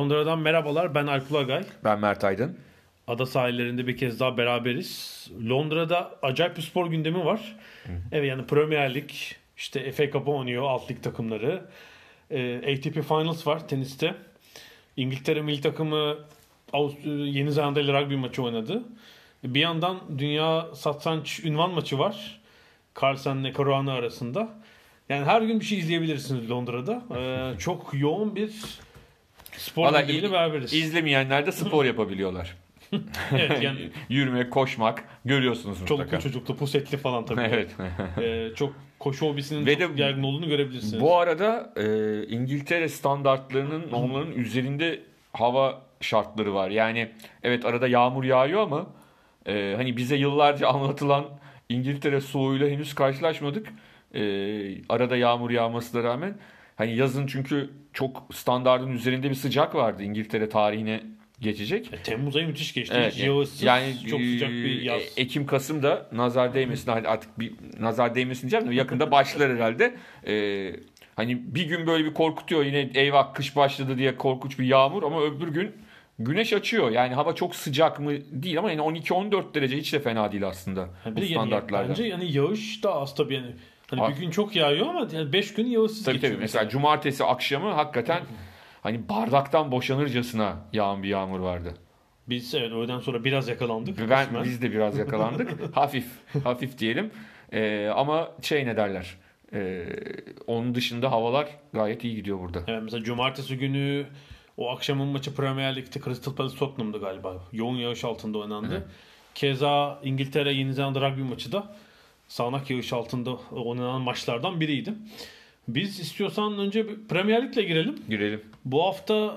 Londra'dan merhabalar. Ben Alp Ulagay. Ben Mert Aydın. Ada sahillerinde bir kez daha beraberiz. Londra'da acayip bir spor gündemi var. Evet yani Premier Lig, işte FA Cup'ı oynuyor alt lig takımları. Ee, ATP Finals var teniste. İngiltere milli takımı Avust- Yeni Zelanda ile rugby maçı oynadı. Bir yandan dünya satranç ünvan maçı var. Carlsen ile Caruana arasında. Yani her gün bir şey izleyebilirsiniz Londra'da. Ee, çok yoğun bir spor Valla gündemiyle i- beraberiz. izlemeyenler de spor yapabiliyorlar. evet yani Yürümek, koşmak görüyorsunuz mutlaka. çoluklu çocuklu pusetli falan tabii. evet. Ee, çok koşu hobisinin Ve çok de yaygın olduğunu görebilirsiniz. Bu arada e, İngiltere standartlarının onların üzerinde hava şartları var. Yani evet arada yağmur yağıyor ama e, hani bize yıllarca anlatılan İngiltere soğuğuyla henüz karşılaşmadık. E, arada yağmur yağmasına rağmen hani yazın çünkü çok standardın üzerinde bir sıcak vardı İngiltere tarihine geçecek. E, Temmuz ayı müthiş geçti. Evet, Hiç yağışsız, yani çok sıcak bir e, yaz. Ekim Kasım'da nazar değmesin hadi artık bir nazar değmesin diyeceğim de yakında başlar herhalde. E, hani bir gün böyle bir korkutuyor yine eyvah kış başladı diye korkunç bir yağmur ama öbür gün güneş açıyor. Yani hava çok sıcak mı değil ama yani 12-14 derece hiç de fena değil aslında Ha, bu de yani bence yani yağış da az tabii yani. Hani Ha. bir gün çok yağıyor ama yani 5 gün yağışsız Tabii geçiyor. tabii mesela cumartesi akşamı hakikaten hani bardaktan boşanırcasına yağan bir yağmur vardı. Biz evet öğleden sonra biraz yakalandık. Ben kısmen. biz de biraz yakalandık. hafif, hafif diyelim. Ee, ama şey ne derler? Ee, onun dışında havalar gayet iyi gidiyor burada. Evet, mesela cumartesi günü o akşamın maçı Premier Lig'de Crystal Palace Tottenham'dı galiba. Yoğun yağış altında oynandı. Keza İngiltere Yeni Zelanda rugby maçı da sağanak yağış altında oynanan maçlardan biriydi. Biz istiyorsan önce Premier Lig'le girelim. Girelim. Bu hafta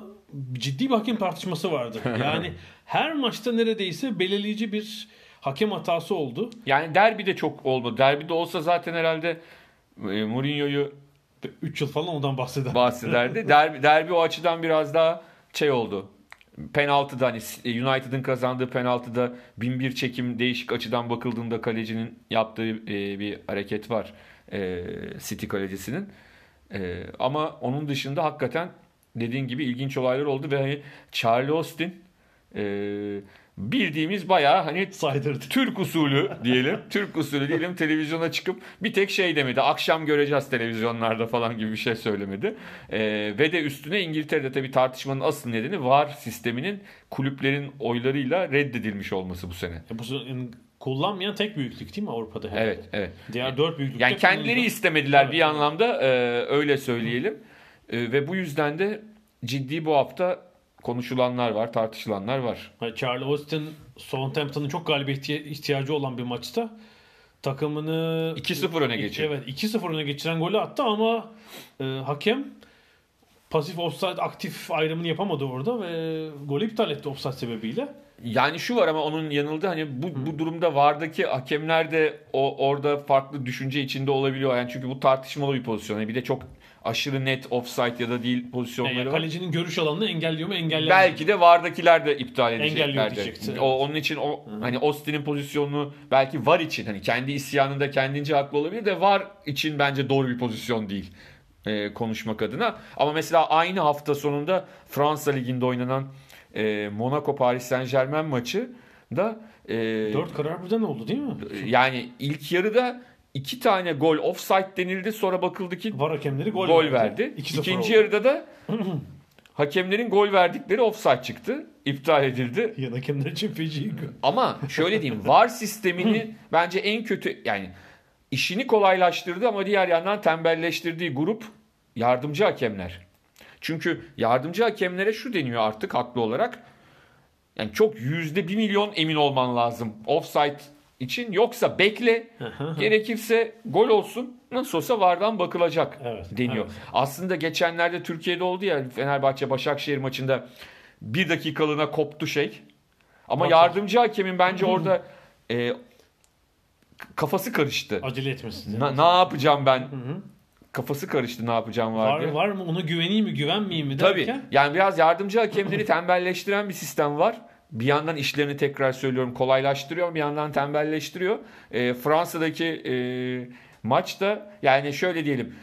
ciddi bir hakem tartışması vardı. Yani her maçta neredeyse belirleyici bir hakem hatası oldu. Yani derbi de çok olmadı. Derbi de olsa zaten herhalde e, Mourinho'yu 3 yıl falan ondan bahseder. bahsederdi. derbi, derbi o açıdan biraz daha şey oldu. Penaltıda hani United'ın kazandığı penaltıda bin bir çekim değişik açıdan bakıldığında kalecinin yaptığı e, bir hareket var. E, City kalecisinin. E, ama onun dışında hakikaten dediğin gibi ilginç olaylar oldu ve hani Charlie Austin bildiğimiz bayağı hani Saydırdı. Türk usulü diyelim. Türk usulü diyelim televizyona çıkıp bir tek şey demedi. Akşam göreceğiz televizyonlarda falan gibi bir şey söylemedi. Ee, ve de üstüne İngiltere'de tabii tartışmanın asıl nedeni VAR sisteminin kulüplerin oylarıyla reddedilmiş olması bu sene. E bu sene kullanmayan tek büyüklük değil mi Avrupa'da? herhalde? Evet, evet. Diğer dört büyüklükte Yani kendileri istemediler bir anlamda e, öyle söyleyelim. E, ve bu yüzden de ciddi bu hafta konuşulanlar var, tartışılanlar var. Yani Charlie Austin Southampton'ın çok galibiyete ihtiyacı olan bir maçta takımını 2-0 öne geçirdi. Evet 2-0 öne geçiren golü attı ama e, hakem pasif offside aktif ayrımını yapamadı orada ve golü iptal etti offside sebebiyle. Yani şu var ama onun yanıldı hani bu, bu durumda vardaki hakemler de o orada farklı düşünce içinde olabiliyor. Yani çünkü bu tartışmalı bir pozisyon. Yani bir de çok aşırı net offside ya da değil pozisyonları Yani var. kalecinin görüş alanını engelliyor mu engellemiyor. Belki de vardakiler de iptal edeceklerdi. O onun için o hani Austin'in pozisyonunu belki var için hani kendi isyanında kendince haklı olabilir de var için bence doğru bir pozisyon değil. e, konuşmak adına. Ama mesela aynı hafta sonunda Fransa Ligi'nde oynanan e, Monaco Paris Saint Germain maçı da e, Dört karar birden oldu değil mi? yani ilk yarıda iki tane gol offside denildi sonra bakıldı ki Var hakemleri gol, gol, verdi. 2-0 İkinci oldu. yarıda da hakemlerin gol verdikleri offside çıktı. iptal edildi. Yan hakemler için feci. Ama şöyle diyeyim VAR sistemini bence en kötü yani işini kolaylaştırdı ama diğer yandan tembelleştirdiği grup yardımcı hakemler. Çünkü yardımcı hakemlere şu deniyor artık haklı olarak. Yani çok yüzde bir milyon emin olman lazım offside için. Yoksa bekle. gerekirse gol olsun. Nasıl olsa vardan bakılacak Evet, deniyor. evet. Aslında geçenlerde Türkiye'de oldu ya Fenerbahçe Başakşehir maçında bir dakikalığına koptu şey. Ama Maç- yardımcı hakemin bence orada e, kafası karıştı. Acele etmesin. Na- ne yapacağım ben? Kafası karıştı ne yapacağım var, Var, diye. var mı? Ona güveneyim mi, güvenmeyeyim mi Tabii. derken. Yani biraz yardımcı hakemleri tembelleştiren bir sistem var. Bir yandan işlerini tekrar söylüyorum kolaylaştırıyor, bir yandan tembelleştiriyor. E, Fransa'daki e, maçta yani şöyle diyelim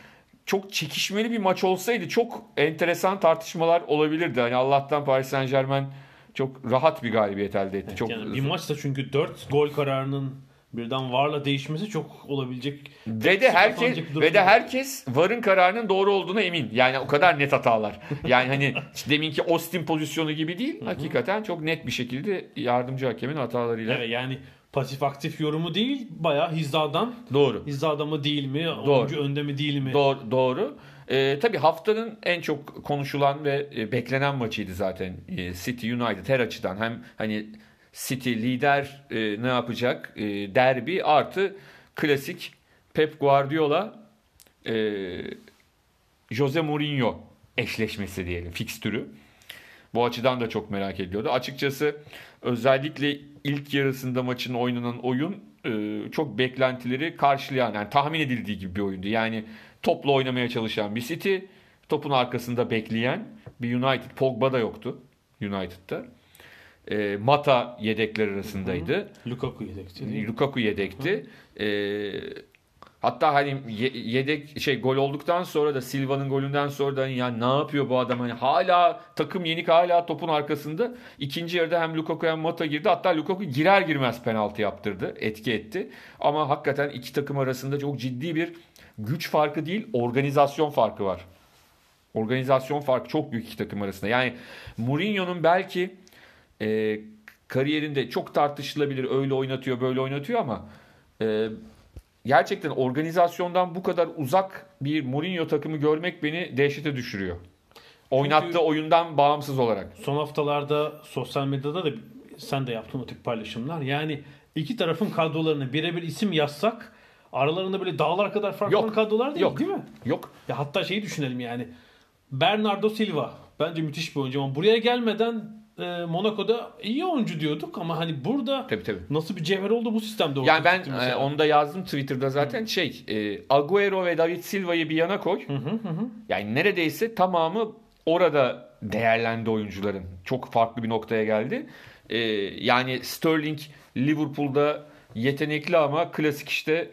çok çekişmeli bir maç olsaydı çok enteresan tartışmalar olabilirdi. Hani Allah'tan Paris Saint Germain çok rahat bir galibiyet elde etti. çok Yani bir maçta çünkü 4 gol kararının birden varla değişmesi çok olabilecek. Ve de herkes ve de herkes VAR'ın kararının doğru olduğuna emin. Yani o kadar net hatalar. Yani hani işte deminki Austin pozisyonu gibi değil. Hakikaten çok net bir şekilde yardımcı hakemin hatalarıyla. Evet yani pasif aktif yorumu değil bayağı hizadan Doğru. hizada mı değil mi? Oyuncu önde mi değil mi? Doğru. doğru. Ee, tabii haftanın en çok konuşulan ve e, beklenen maçıydı zaten e, City United her açıdan. Hem hani City lider e, ne yapacak? E, derbi artı klasik Pep Guardiola e, Jose Mourinho eşleşmesi diyelim fikstürü. Bu açıdan da çok merak ediyordu. Açıkçası özellikle ilk yarısında maçın oynanan oyun e, çok beklentileri karşılayan yani tahmin edildiği gibi bir oyundu. Yani topla oynamaya çalışan bir City, topun arkasında bekleyen bir United. Pogba da yoktu United'da. E, Mata yedekler arasındaydı. Lukaku yedekti değil mi? Lukaku yedekti. Ee, hatta hani ye- yedek şey gol olduktan sonra da Silva'nın golünden sonra da hani ya ne yapıyor bu adam hani hala takım yenik hala topun arkasında. İkinci yarıda hem Lukaku hem Mata girdi. Hatta Lukaku girer girmez penaltı yaptırdı. Etki etti. Ama hakikaten iki takım arasında çok ciddi bir güç farkı değil, organizasyon farkı var. Organizasyon farkı çok büyük iki takım arasında. Yani Mourinho'nun belki e, kariyerinde çok tartışılabilir öyle oynatıyor böyle oynatıyor ama e, gerçekten organizasyondan bu kadar uzak bir Mourinho takımı görmek beni dehşete düşürüyor. Oynattığı oyundan bağımsız olarak. Son haftalarda sosyal medyada da sen de yaptın o tip paylaşımlar. Yani iki tarafın kadrolarını birebir isim yazsak aralarında böyle dağlar kadar farklı Yok. kadrolar değil Yok. değil mi? Yok. Ya hatta şeyi düşünelim yani. Bernardo Silva bence müthiş bir oyuncu ama buraya gelmeden e, Monaco'da iyi oyuncu diyorduk ama hani burada Tabii tabii. nasıl bir cevher oldu bu sistemde ortaya Yani ben e, onu da yazdım Twitter'da zaten şey e, Agüero ve David Silva'yı bir yana koy. Yani neredeyse tamamı orada değerlendi oyuncuların. Çok farklı bir noktaya geldi. E, yani Sterling Liverpool'da yetenekli ama klasik işte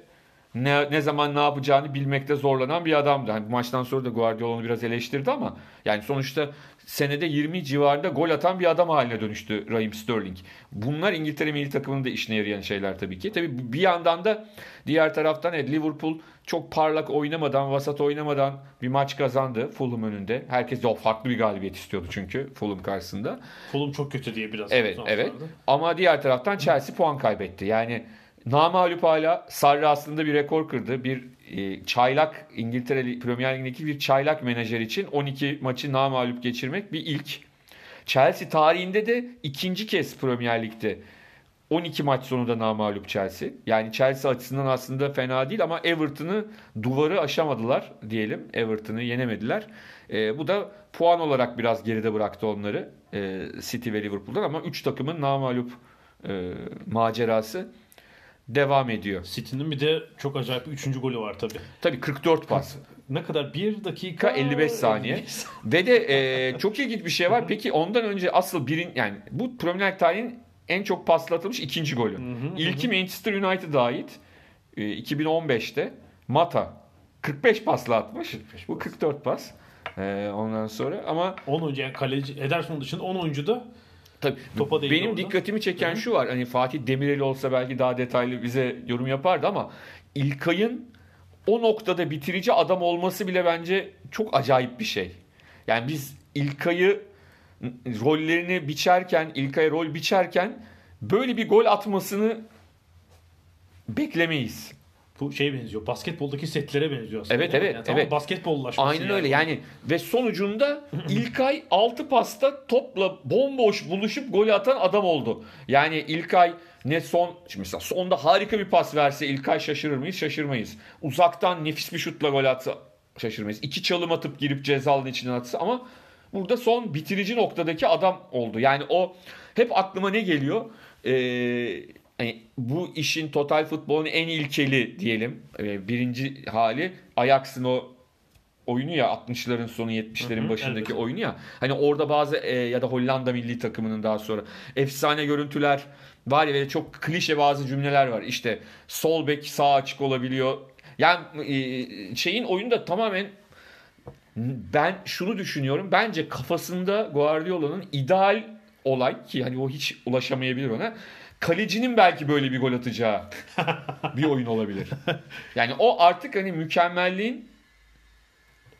ne, ne zaman ne yapacağını bilmekte zorlanan bir adamdı. Hani bu maçtan sonra da Guardiola'nı biraz eleştirdi ama yani sonuçta senede 20 civarında gol atan bir adam haline dönüştü Raheem Sterling. Bunlar İngiltere milli takımının da işine yarayan şeyler tabii ki. Tabii bir yandan da diğer taraftan evet, Liverpool çok parlak oynamadan, vasat oynamadan bir maç kazandı Fulham önünde. Herkes de o farklı bir galibiyet istiyordu çünkü Fulham karşısında. Fulham çok kötü diye biraz. Evet, evet. haftalarda. Ama diğer taraftan Chelsea puan kaybetti. Yani namalup hala Sarri aslında bir rekor kırdı. Bir e, çaylak İngiltere Premier Lig'deki bir çaylak menajer için 12 maçı namalup geçirmek bir ilk. Chelsea tarihinde de ikinci kez Premier Lig'de 12 maç sonunda namalup Chelsea. Yani Chelsea açısından aslında fena değil ama Everton'ı duvarı aşamadılar diyelim. Everton'ı yenemediler. E, bu da puan olarak biraz geride bıraktı onları e, City ve Liverpool'dan ama 3 takımın namalup e, macerası devam ediyor. City'nin bir de çok acayip bir üçüncü golü var tabii. Tabii 44 pas. Ne kadar? 1 dakika 55 saniye. 55 saniye. Ve de e, çok ilginç bir şey var. Peki ondan önce asıl birin yani bu Premier Lig tarihinin en çok paslatılmış ikinci golü. İlki Manchester United'a ait. E, 2015'te Mata 45 pasla atmış. 45 bu pas. 44 pas. E, ondan sonra ama 10 oyuncu yani kaleci Ederson dışında 10 oyuncu da Tabii Topa benim orada. dikkatimi çeken şu var. Hani Fatih Demirel olsa belki daha detaylı bize yorum yapardı ama İlkay'ın o noktada bitirici adam olması bile bence çok acayip bir şey. Yani biz İlkay'ı rollerini biçerken, İlkay'a rol biçerken böyle bir gol atmasını beklemeyiz. Bu şeye benziyor. Basketboldaki setlere benziyor aslında. Evet, Yani evet, tamamen evet. Basketbollaşması. Aynen öyle yani ve sonucunda İlkay 6 pasta topla bomboş buluşup gol atan adam oldu. Yani İlkay ne son şimdi mesela sonda harika bir pas verse İlkay şaşırır mıyız? Şaşırmayız. Uzaktan nefis bir şutla gol atsa şaşırmayız. İki çalım atıp girip cezalının içine atsa ama burada son bitirici noktadaki adam oldu. Yani o hep aklıma ne geliyor? Ee, hani bu işin total futbolun en ilkeli diyelim. Ee, birinci hali Ajax'ın o oyunu ya 60'ların sonu 70'lerin Hı hı, başındaki elbette. oyunu ya. Hani orada bazı e, ya da Hollanda milli takımının daha sonra efsane görüntüler var ya ve çok klişe bazı cümleler var. İşte sol bek sağ açık olabiliyor. Yani e, şeyin oyunda tamamen ben şunu düşünüyorum. Bence kafasında Guardiola'nın ideal olay ki hani o hiç ulaşamayabilir ona. Kalecinin belki böyle bir gol atacağı bir oyun olabilir. Yani o artık hani mükemmelliğin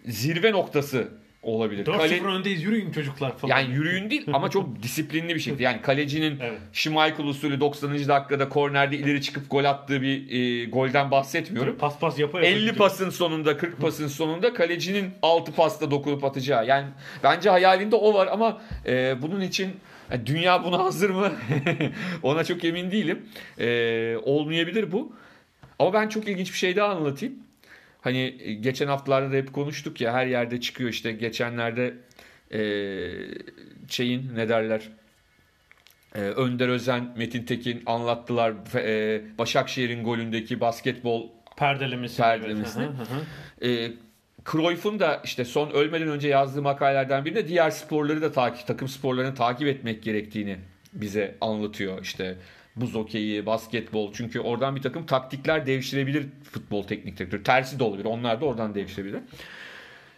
zirve noktası olabilir. 4-0 Kale- öndeyiz yürüyün çocuklar falan. yani yürüyün değil ama çok disiplinli bir şekilde. Yani kalecinin Evet. Schmeichel usulü 90. dakikada kornerde ileri çıkıp gol attığı bir e, golden bahsetmiyorum. pas pas yapa yapa 50 gidiyor. pasın sonunda 40 pasın sonunda kalecinin 6 pasta dokunup atacağı. Yani bence hayalinde o var ama e, bunun için yani dünya buna hazır mı? Ona çok emin değilim. E, olmayabilir bu. Ama ben çok ilginç bir şey daha anlatayım. Hani e, geçen haftalarda da hep konuştuk ya her yerde çıkıyor işte geçenlerde e, şeyin ne derler e, Önder Özen, Metin Tekin anlattılar e, Başakşehir'in golündeki basketbol Perdelemesi. Perdelemesini. Hı hı hı. e, Cruyff'un da işte son ölmeden önce yazdığı makalelerden birinde diğer sporları da takip, takım sporlarını takip etmek gerektiğini bize anlatıyor. İşte buz hokeyi, basketbol. Çünkü oradan bir takım taktikler devşirebilir futbol teknik direktörü. Tersi de olabilir. Onlar da oradan devşirebilir.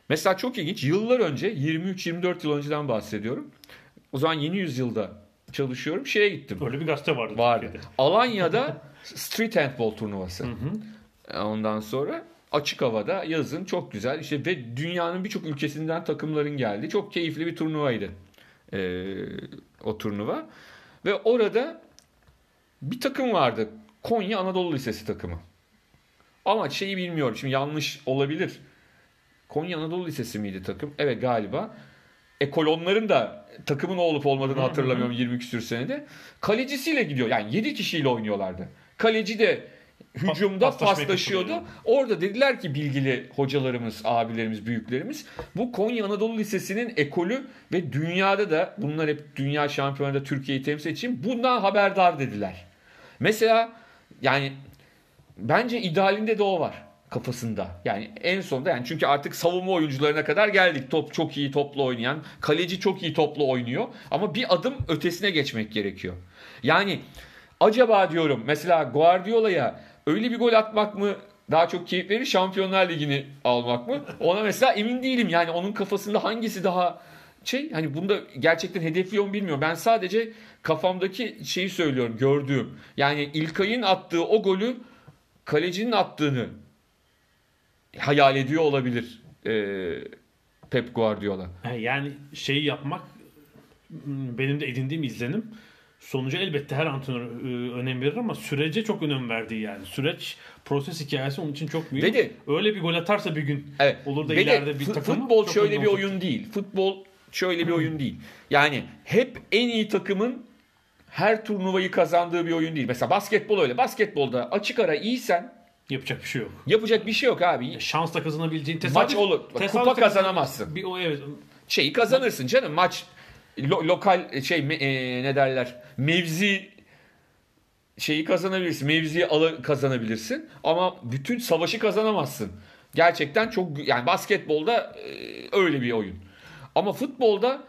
Mesela çok ilginç. Yıllar önce 23-24 yıl önceden bahsediyorum. O zaman yeni yüzyılda çalışıyorum. Şeye gittim. Öyle bir gazete vardı. Vardı. Türkiye'de. Alanya'da street handball turnuvası. Ondan sonra açık havada yazın çok güzel işte ve dünyanın birçok ülkesinden takımların geldi. Çok keyifli bir turnuvaydı. Ee, o turnuva. Ve orada bir takım vardı. Konya Anadolu Lisesi takımı. Ama şeyi bilmiyorum. Şimdi yanlış olabilir. Konya Anadolu Lisesi miydi takım? Evet galiba. E kolonların da takımın olup olmadığını hatırlamıyorum 20 küsür senede. Kalecisiyle gidiyor. Yani 7 kişiyle oynuyorlardı. Kaleci de hücumda paslaşıyordu. Orada dediler ki bilgili hocalarımız, abilerimiz, büyüklerimiz bu Konya Anadolu Lisesi'nin ekolü ve dünyada da bunlar hep dünya şampiyonada Türkiye'yi temsil için bundan haberdar dediler. Mesela yani bence idealinde de o var kafasında. Yani en sonunda yani çünkü artık savunma oyuncularına kadar geldik. Top çok iyi topla oynayan, kaleci çok iyi topla oynuyor ama bir adım ötesine geçmek gerekiyor. Yani acaba diyorum mesela Guardiola'ya öyle bir gol atmak mı daha çok keyif verir Şampiyonlar Ligi'ni almak mı? Ona mesela emin değilim. Yani onun kafasında hangisi daha şey hani bunda gerçekten hedefliyor mu bilmiyorum. Ben sadece kafamdaki şeyi söylüyorum gördüğüm. Yani İlkay'ın attığı o golü kalecinin attığını hayal ediyor olabilir ee, Pep Guardiola. Yani şeyi yapmak m, benim de edindiğim izlenim. Sonucu elbette her antrenör e, önem verir ama sürece çok önem verdiği yani. Süreç, proses hikayesi onun için çok büyük. Ve de- Öyle bir gol atarsa bir gün Evet. olur da Ve de ileride bir takım futbol şöyle bir oyun değil. Futbol şöyle bir oyun değil. Yani hep en iyi takımın her turnuvayı kazandığı bir oyun değil. Mesela basketbol öyle. Basketbolda açık ara iyisen Yapacak bir şey yok. yapacak bir şey yok abi. Şansla kazanabileceğin tesadüf. Maç olur. Bak, tesadüf kupa kazan- kazanamazsın. Bir o evet. Şeyi kazanırsın canım. Maç lo- lokal şey me- e, ne derler? Mevzi şeyi kazanabilirsin. Mevziyi ala kazanabilirsin ama bütün savaşı kazanamazsın. Gerçekten çok yani basketbolda e, öyle bir oyun. Ama futbolda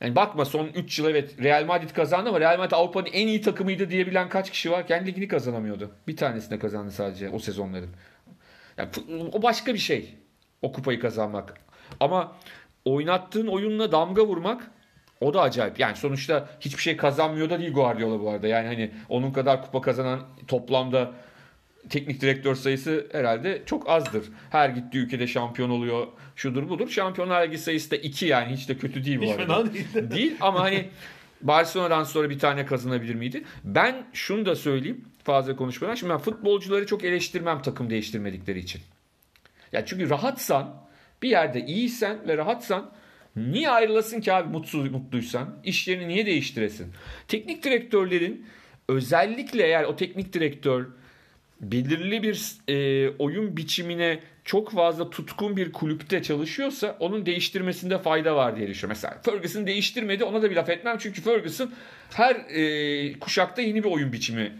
yani bakma son 3 yıl evet Real Madrid kazandı ama Real Madrid Avrupa'nın en iyi takımıydı diyebilen kaç kişi var? Kendi ligini kazanamıyordu. Bir tanesine kazandı sadece o sezonların. Yani o başka bir şey. O kupayı kazanmak. Ama oynattığın oyunla damga vurmak o da acayip. Yani sonuçta hiçbir şey kazanmıyor da değil Guardiola bu arada. Yani hani onun kadar kupa kazanan toplamda teknik direktör sayısı herhalde çok azdır. Her gittiği ülkede şampiyon oluyor. Şudur budur. Şampiyonlar Ligi sayısı da 2 yani hiç de kötü değil bu Hiç arada. fena değil. Değil ama hani Barcelona'dan sonra bir tane kazanabilir miydi? Ben şunu da söyleyeyim. fazla konuşmadan. Şimdi ben futbolcuları çok eleştirmem takım değiştirmedikleri için. Ya çünkü rahatsan, bir yerde iyiysen ve rahatsan niye ayrılasın ki abi mutsuz mutluysan? İş yerini niye değiştiresin? Teknik direktörlerin özellikle eğer o teknik direktör belirli bir e, oyun biçimine çok fazla tutkun bir kulüpte çalışıyorsa onun değiştirmesinde fayda var diye düşünüyorum. Mesela Ferguson değiştirmedi ona da bir laf etmem çünkü Ferguson her e, kuşakta yeni bir oyun biçimi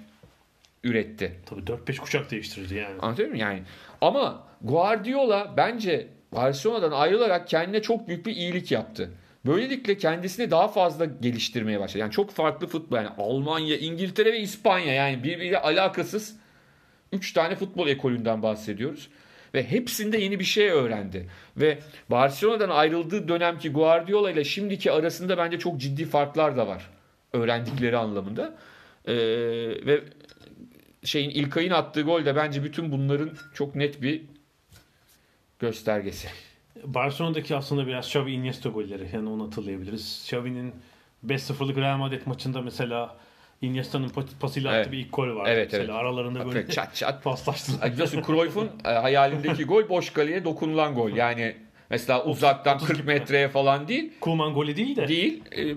üretti. Tabii 4-5 kuşak değiştirdi yani. Anlatabiliyor muyum? Yani ama Guardiola bence Barcelona'dan ayrılarak kendine çok büyük bir iyilik yaptı. Böylelikle kendisini daha fazla geliştirmeye başladı. Yani çok farklı futbol yani Almanya, İngiltere ve İspanya yani birbiriyle alakasız 3 tane futbol ekolünden bahsediyoruz. Ve hepsinde yeni bir şey öğrendi. Ve Barcelona'dan ayrıldığı dönemki Guardiola ile şimdiki arasında bence çok ciddi farklar da var. Öğrendikleri anlamında. Ee, ve şeyin İlkay'ın attığı gol de bence bütün bunların çok net bir göstergesi. Barcelona'daki aslında biraz Xavi Iniesta golleri yani onu hatırlayabiliriz. Xavi'nin 5-0'lık Real Madrid maçında mesela Iniesta'nın pas- pasıyla attığı Evet. bir ilk gol var. Evet, mesela evet. aralarında böyle Çat çat. paslaştılar. Biliyorsun Cruyff'un e, hayalindeki gol boş kaleye dokunulan gol. Yani mesela uzaktan 40 metreye falan değil. Koeman golü değil de Değil. E, e,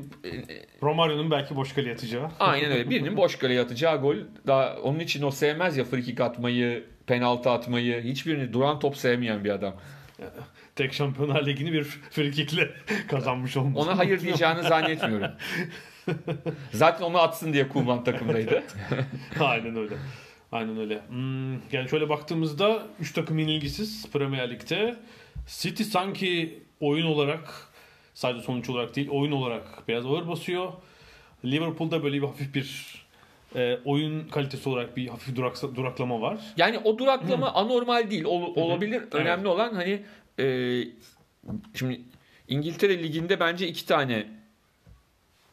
Romario'nun belki boş kaleye atacağı. Aynen öyle. Birinin boş kaleye atacağı gol. Daha onun için o sevmez ya free kick atmayı, penaltı atmayı. Hiçbirini duran top sevmeyen bir adam. Tek Şampiyonlar Ligi'ni bir frikikle kazanmış olması. Ona hayır diyeceğini zannetmiyorum. Zaten onu atsın diye Kuman takımdaydı. Aynen öyle. Aynen öyle. Hmm, yani şöyle baktığımızda 3 takım yenilgisiz Premier Lig'de. City sanki oyun olarak sadece sonuç olarak değil oyun olarak biraz ağır basıyor. Liverpool'da böyle bir hafif bir e, oyun kalitesi olarak bir hafif duraksa, duraklama var. Yani o duraklama anormal değil. Ol- olabilir. Önemli olan hani e, şimdi İngiltere Ligi'nde bence iki tane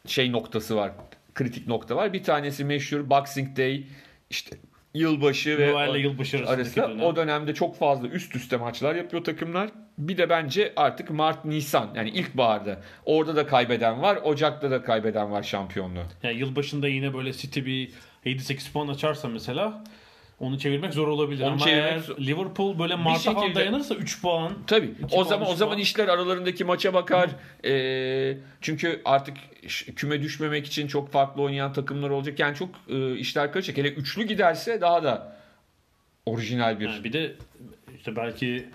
şey noktası var. Kritik nokta var. Bir tanesi meşhur Boxing Day işte yılbaşı ve Noel yılbaşı arasında o dönemde çok fazla üst üste maçlar yapıyor takımlar. Bir de bence artık Mart Nisan yani ilkbaharda orada da kaybeden var. Ocak'ta da kaybeden var şampiyonluğu. Yani yılbaşında yine böyle City bir 7-8 puan açarsa mesela onu çevirmek zor olabilir. Onu Ama çevirmek eğer Liverpool böyle Mart'a falan şekilde- dayanırsa 3 puan Tabii. O puan, zaman o zaman puan. işler aralarındaki maça bakar. Ee, çünkü artık küme düşmemek için çok farklı oynayan takımlar olacak. Yani çok e, işler karışacak. Hele üçlü giderse daha da orijinal bir. Yani bir de işte belki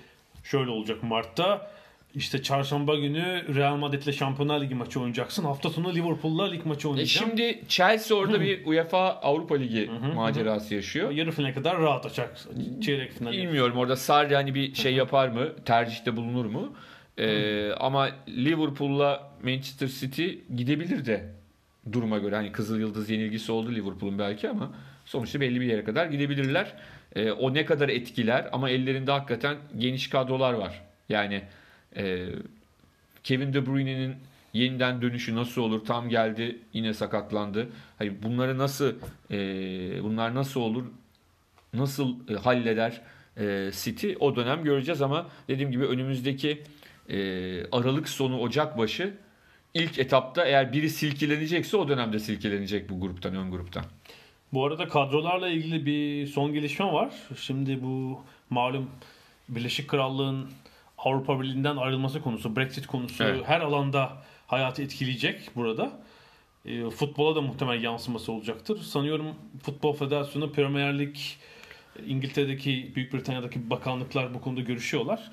şöyle olacak Mart'ta işte çarşamba günü Real Madrid'le Şampiyonlar Ligi maçı oynayacaksın. Hafta sonu Liverpool'la lig maçı E oynayacaksın. şimdi Chelsea orada bir UEFA Avrupa Ligi macerası yaşıyor. Yarı finale kadar rahat açacak. Çeyrek final. Bilmiyorum orada Sarri hani bir şey yapar mı? Tercihte bulunur mu? Ee, ama Liverpool'la Manchester City gidebilir de duruma göre. Hani Kızıl Yıldız yenilgisi oldu Liverpool'un belki ama sonuçta belli bir yere kadar gidebilirler. Ee, o ne kadar etkiler ama ellerinde hakikaten geniş kadrolar var. Yani e, Kevin De Bruyne'nin yeniden dönüşü nasıl olur? Tam geldi yine sakatlandı. Hayır bunları nasıl e, bunlar nasıl olur? Nasıl e, halleder e, City? O dönem göreceğiz ama dediğim gibi önümüzdeki e, Aralık sonu Ocak başı ilk etapta eğer biri silkelenecekse o dönemde silkelenecek bu gruptan ön gruptan. Bu arada kadrolarla ilgili bir son gelişme var. Şimdi bu malum Birleşik Krallığın Avrupa Birliği'nden ayrılması konusu, Brexit konusu Evet. her alanda hayatı etkileyecek burada. E, futbola da muhtemel yansıması olacaktır. Sanıyorum Futbol Federasyonu Premier Lig İngiltere'deki Büyük Britanya'daki bakanlıklar bu konuda görüşüyorlar.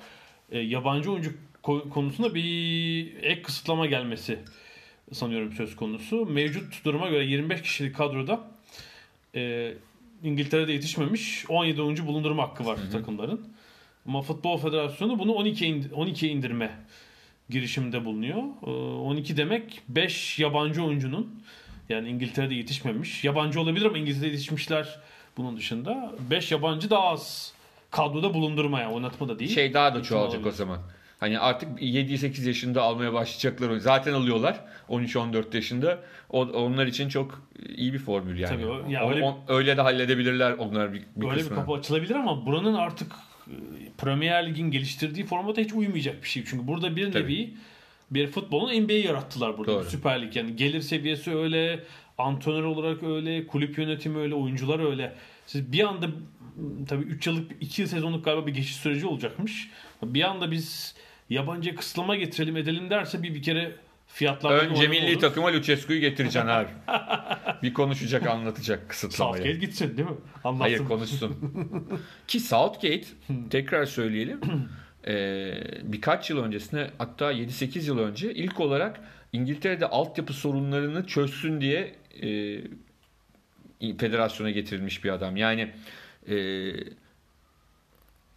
E, yabancı oyuncu ko- konusunda bir ek kısıtlama gelmesi sanıyorum söz konusu. Mevcut duruma göre 25 kişilik kadroda e, İngiltere'de yetişmemiş 17 oyuncu bulundurma hakkı var takımların. Ama Futbol Federasyonu bunu 12 ind- 12'ye indirme girişiminde bulunuyor. E, 12 demek 5 yabancı oyuncunun yani İngiltere'de yetişmemiş. Yabancı olabilir ama İngiltere'de yetişmişler bunun dışında. 5 yabancı daha az kadroda bulundurmaya oynatma da değil. Şey daha da çoğalacak o olabilir. zaman. Hani artık 7-8 yaşında almaya başlayacaklar. Zaten alıyorlar 13-14 yaşında. O, onlar için çok iyi bir formül yani. Tabii o- ya O- öyle- o- öyle de halledebilirler onlar bir, bir Böyle bir kısmını. kapı açılabilir ama buranın artık e, Premier Lig'in geliştirdiği formata hiç uymayacak bir şey. Çünkü burada bir Tabii. nevi bir futbolun NBA yarattılar burada. Doğru. Süper Lig yani gelir seviyesi öyle, Antrenör olarak öyle, kulüp yönetimi öyle, oyuncular öyle. Siz bir anda tabii 3 yıllık 2 yıl sezonluk galiba bir geçiş süreci olacakmış. Bir anda biz yabancı kısıtlama getirelim edelim derse bir bir kere fiyatlar Önce milli takıma Lucescu'yu getireceksin abi. bir konuşacak anlatacak kısıtlamayı. Southgate gitsin değil mi? Anlatsın. Hayır konuşsun. Ki Southgate tekrar söyleyelim e, birkaç yıl öncesine hatta 7-8 yıl önce ilk olarak İngiltere'de altyapı sorunlarını çözsün diye e, federasyona getirilmiş bir adam. Yani e,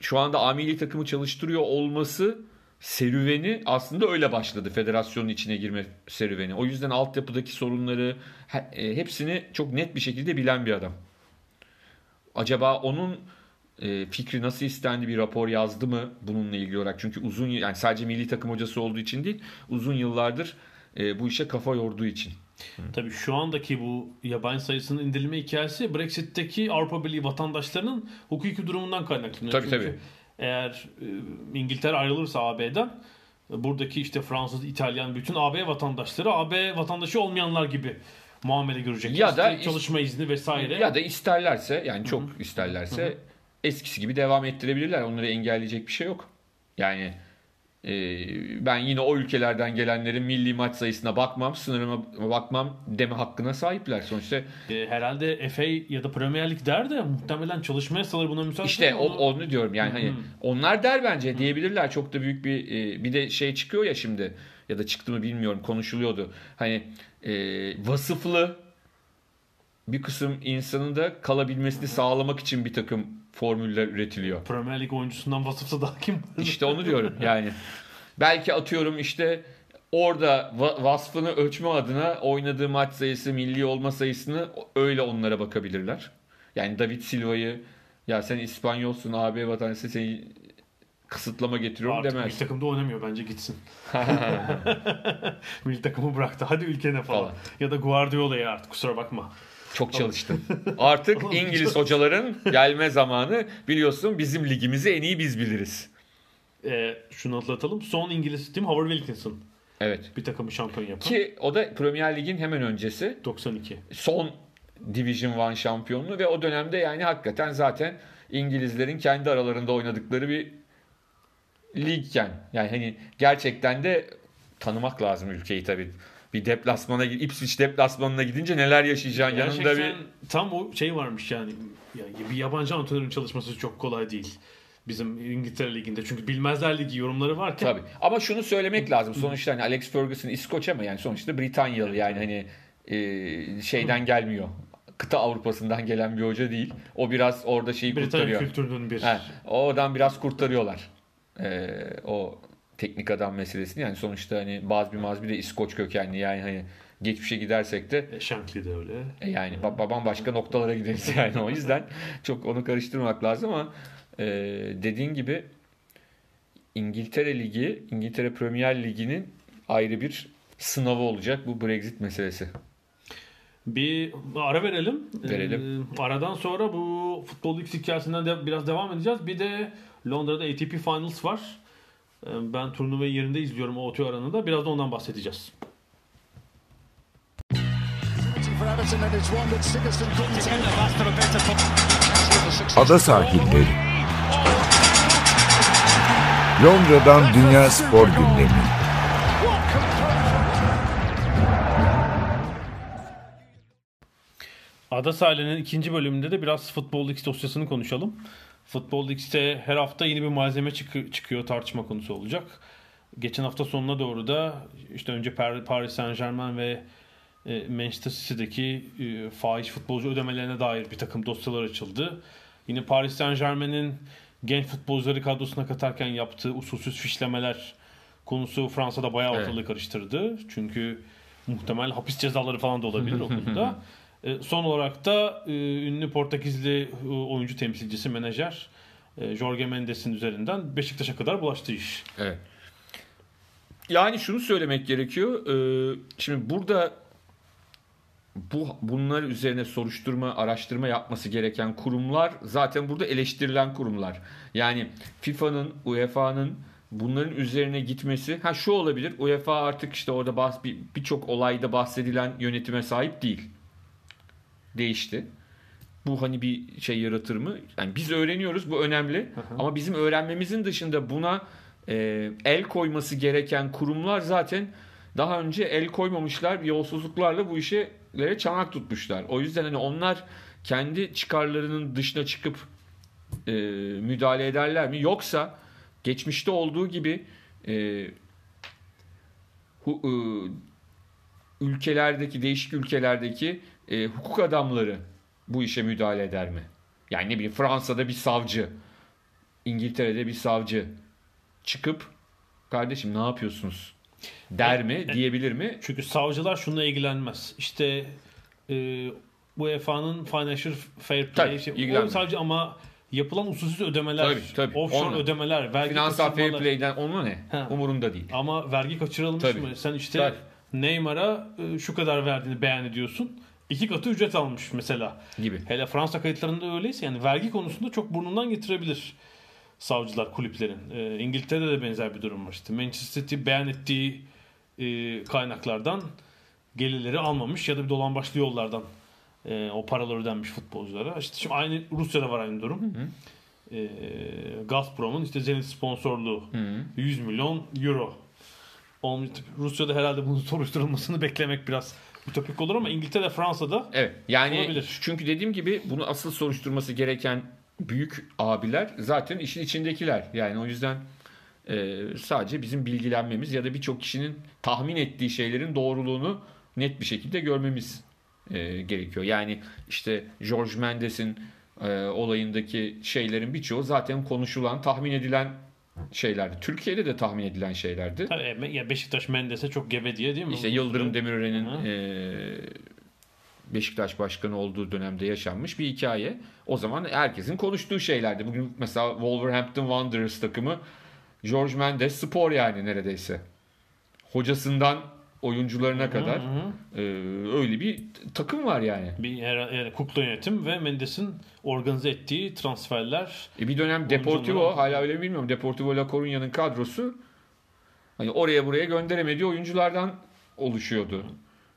şu anda amili takımı çalıştırıyor olması serüveni aslında öyle başladı. Federasyonun içine girme serüveni. O yüzden altyapıdaki sorunları e, hepsini çok net bir şekilde bilen bir adam. Acaba onun e, fikri nasıl istendi bir rapor yazdı mı bununla ilgili olarak? Çünkü uzun yani sadece milli takım hocası olduğu için değil uzun yıllardır e, bu işe kafa yorduğu için. Tabii şu andaki bu yabancı sayısının indirilme hikayesi Brexit'teki Avrupa Birliği vatandaşlarının hukuki durumundan kaynaklanıyor. Tabii Çünkü tabii. Eğer e, İngiltere ayrılırsa AB'den buradaki işte Fransız, İtalyan bütün AB vatandaşları AB vatandaşı olmayanlar gibi muamele görecek. Ya da çalışma izni vesaire. Ya da isterlerse yani çok Hı-hı. isterlerse Hı-hı. eskisi gibi devam ettirebilirler. Onları engelleyecek bir şey yok. Yani ben yine o ülkelerden gelenlerin milli maç sayısına bakmam, sınırıma bakmam deme hakkına sahipler sonuçta. E, herhalde FA ya da Premier Lig der de muhtemelen çalışma yasaları buna müsaade İşte o, onu diyorum yani hani onlar der bence diyebilirler. Çok da büyük bir e, bir de şey çıkıyor ya şimdi ya da çıktı mı bilmiyorum konuşuluyordu. Hani e, vasıflı bir kısım insanın da kalabilmesini sağlamak için bir takım formüller üretiliyor. Premier Lig oyuncusundan vasıflı daha kim? İşte onu diyorum yani. Belki atıyorum işte orada vasfını ölçme adına oynadığı maç sayısı, milli olma sayısını öyle onlara bakabilirler. Yani David Silva'yı ya sen İspanyolsun AB vatandaşı seni kısıtlama getiriyorum Artık demez. milli takımda oynamıyor bence gitsin. milli takımı bıraktı. Hadi ülkene falan. falan. Ya da Guardiola'ya artık kusura bakma. Çok çalıştım. Artık İngiliz hocaların gelme zamanı. Biliyorsun bizim ligimizi en iyi biz biliriz. E, şunu atlatalım. Son İngiliz tim Howard Wilkinson. Evet. Bir takımı şampiyon yapan. Ki o da Premier Lig'in hemen öncesi. 92. Son Division 1 şampiyonluğu ve o dönemde yani hakikaten zaten İngilizlerin kendi aralarında oynadıkları bir ligken yani hani gerçekten de tanımak lazım ülkeyi tabii bir deplasmana Ipswich deplasmanına gidince neler yaşayacağın Gerçekten yanında bir tam o şey varmış yani. yani bir yabancı antrenörün çalışması çok kolay değil. Bizim İngiltere Ligi'nde. Çünkü bilmezler ligi yorumları varken. Tabii. Ama şunu söylemek lazım. Sonuçta hani Alex Ferguson İskoç ama yani sonuçta Britanyalı yani hani e, şeyden gelmiyor. Kıta Avrupa'sından gelen bir hoca değil. O biraz orada şeyi Britanya kurtarıyor. kültürünün bir. He, oradan biraz kurtarıyorlar. Ee, o teknik adam meselesini yani sonuçta hani Bazbi Mazbi de İskoç kökenli yani hani geçmişe gidersek de e, Shankly de öyle. E yani babam başka noktalara gideriz yani o yüzden çok onu karıştırmak lazım ama e, dediğin gibi İngiltere Ligi, İngiltere Premier Ligi'nin ayrı bir sınavı olacak bu Brexit meselesi. Bir ara verelim. Verelim. Ee, aradan sonra bu futbol X hikayesinden de biraz devam edeceğiz. Bir de Londra'da ATP Finals var. Ee, ben turnuvayı yerinde izliyorum o otu aranında. Biraz da ondan bahsedeceğiz. Ada sahilleri. Londra'dan Dünya Spor Gündemi. Ada sahilinin ikinci bölümünde de biraz Futbol X dosyasını konuşalım. Futbol X'te her hafta yeni bir malzeme çık- çıkıyor tartışma konusu olacak. Geçen hafta sonuna doğru da işte önce Paris Saint Germain ve e, Manchester City'deki e, fahiş futbolcu ödemelerine dair bir takım dosyalar açıldı. Yine Paris Saint Germain'in genç futbolcuları kadrosuna katarken yaptığı usulsüz fişlemeler konusu Fransa'da bayağı ortalığı evet. karıştırdı. Çünkü muhtemel hapis cezaları falan da olabilir o konuda. E, son olarak da e, ünlü Portekizli e, oyuncu temsilcisi, menajer Jorge Mendes'in üzerinden Beşiktaş'a kadar bulaştı iş. Evet. Yani şunu söylemek gerekiyor. Şimdi burada bu bunlar üzerine soruşturma, araştırma yapması gereken kurumlar zaten burada eleştirilen kurumlar. Yani FIFA'nın, UEFA'nın bunların üzerine gitmesi ha şu olabilir. UEFA artık işte orada birçok bir, olayda bahsedilen yönetime sahip değil. Değişti. Bu hani bir şey yaratır mı? Yani biz öğreniyoruz bu önemli. Ama bizim öğrenmemizin dışında buna e, el koyması gereken kurumlar zaten daha önce el koymamışlar yolsuzluklarla bu işlere çanak tutmuşlar. O yüzden hani onlar kendi çıkarlarının dışına çıkıp e, müdahale ederler mi? Yoksa geçmişte olduğu gibi e, hu, e, ülkelerdeki değişik ülkelerdeki e, hukuk adamları bu işe müdahale eder mi? Yani ne bileyim Fransa'da bir savcı, İngiltere'de bir savcı çıkıp kardeşim ne yapıyorsunuz der mi, diyebilir mi? Çünkü savcılar şununla ilgilenmez. İşte e, UEFA'nın Financial Fair Play Tabii, ilgilenmez. o sadece ama yapılan usulsüz ödemeler, Tabii, tabii. offshore Onu- ödemeler, vergi Finansal fair play'den onu ne? Ha. Umurunda değil. Ama vergi kaçırılmış Tabii. mı? Sen işte Tabii. Neymar'a e, şu kadar verdiğini beyan ediyorsun. İki katı ücret almış mesela. Gibi. Hele Fransa kayıtlarında öyleyse yani vergi konusunda çok burnundan getirebilir savcılar kulüplerin. E, İngiltere'de de benzer bir durum var. İşte Manchester City beyan ettiği e, kaynaklardan gelirleri almamış ya da bir dolan başlı yollardan e, o paralar ödenmiş futbolculara. İşte şimdi aynı Rusya'da var aynı durum. E, Gazprom'un işte Zenit sponsorluğu 100 milyon euro. Rusya'da herhalde bunun soruşturulmasını beklemek biraz ütopik olur ama İngiltere, Fransa'da Evet. Yani Olabilir. çünkü dediğim gibi bunu asıl soruşturması gereken büyük abiler zaten işin içindekiler. Yani o yüzden e, sadece bizim bilgilenmemiz ya da birçok kişinin tahmin ettiği şeylerin doğruluğunu net bir şekilde görmemiz e, gerekiyor. Yani işte George Mendes'in e, olayındaki şeylerin birçoğu zaten konuşulan, tahmin edilen şeylerdi. Türkiye'de de tahmin edilen şeylerdi. Tabii, e, ya Beşiktaş Mendes'e çok gebe diye değil mi? İşte Yıldırım Demirören'in e, Beşiktaş başkanı olduğu dönemde yaşanmış bir hikaye. O zaman herkesin konuştuğu şeylerdi. Bugün mesela Wolverhampton Wanderers takımı George Mendes spor yani neredeyse. Hocasından oyuncularına kadar e, öyle bir takım var yani. bir yani kukla yönetim ve Mendes'in organize ettiği transferler E bir dönem Deportivo hala öyle mi bilmiyorum. Deportivo La Coruña'nın kadrosu hani oraya buraya gönderemediği oyunculardan oluşuyordu.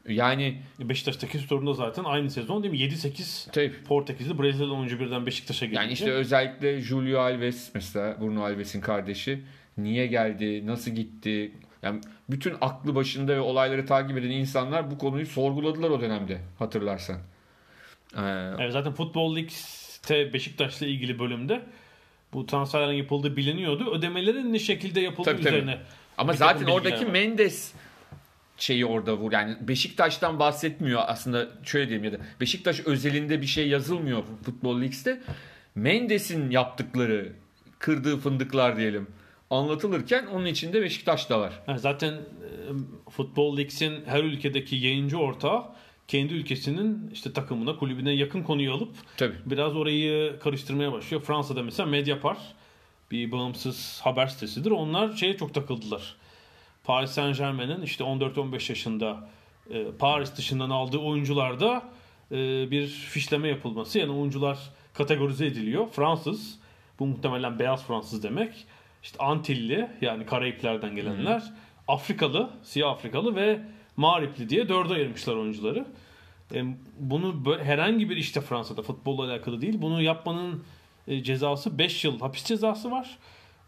Yani Beşiktaş'taki sorun zaten aynı sezon değil mi? 7-8 tabii Portekizli Brezilyalı oyuncu birden Beşiktaş'a gelince. Yani işte özellikle Julio Alves mesela Bruno Alves'in kardeşi niye geldi, nasıl gitti? Yani bütün aklı başında ve olayları takip eden insanlar bu konuyu sorguladılar o dönemde hatırlarsan. Ee, Evet, zaten Futbol League'te Beşiktaş'la ilgili bölümde bu transferlerin yapıldığı biliniyordu. Ödemelerin ne şekilde yapıldığı Tabii, tabii. üzerine. ama bir zaten oradaki var. Mendes şeyi orada vur. Yani Beşiktaş'tan bahsetmiyor aslında şöyle diyeyim ya da Beşiktaş özelinde bir şey yazılmıyor Futbol League'de. Mendes'in yaptıkları kırdığı fındıklar diyelim anlatılırken onun içinde Beşiktaş da var. Yani zaten e, Futbol League'in her ülkedeki yayıncı ortağı kendi ülkesinin işte takımına, kulübüne yakın konuyu alıp Tabii. biraz orayı karıştırmaya başlıyor. Fransa'da mesela Mediapart bir bağımsız haber sitesidir. Onlar şeye çok takıldılar. Paris Saint Germain'in işte 14-15 yaşında e, Paris dışından aldığı oyuncularda e, bir fişleme yapılması. Yani oyuncular kategorize ediliyor. Fransız, bu muhtemelen beyaz Fransız demek. İşte Antilli yani Karayipler'den gelenler. Afrikalı, siyah Afrikalı ve Mağripli diye dörde ayırmışlar oyuncuları. E, bunu böyle herhangi bir işte Fransa'da futbolla alakalı değil. Bunu yapmanın e, cezası 5 yıl hapis cezası var.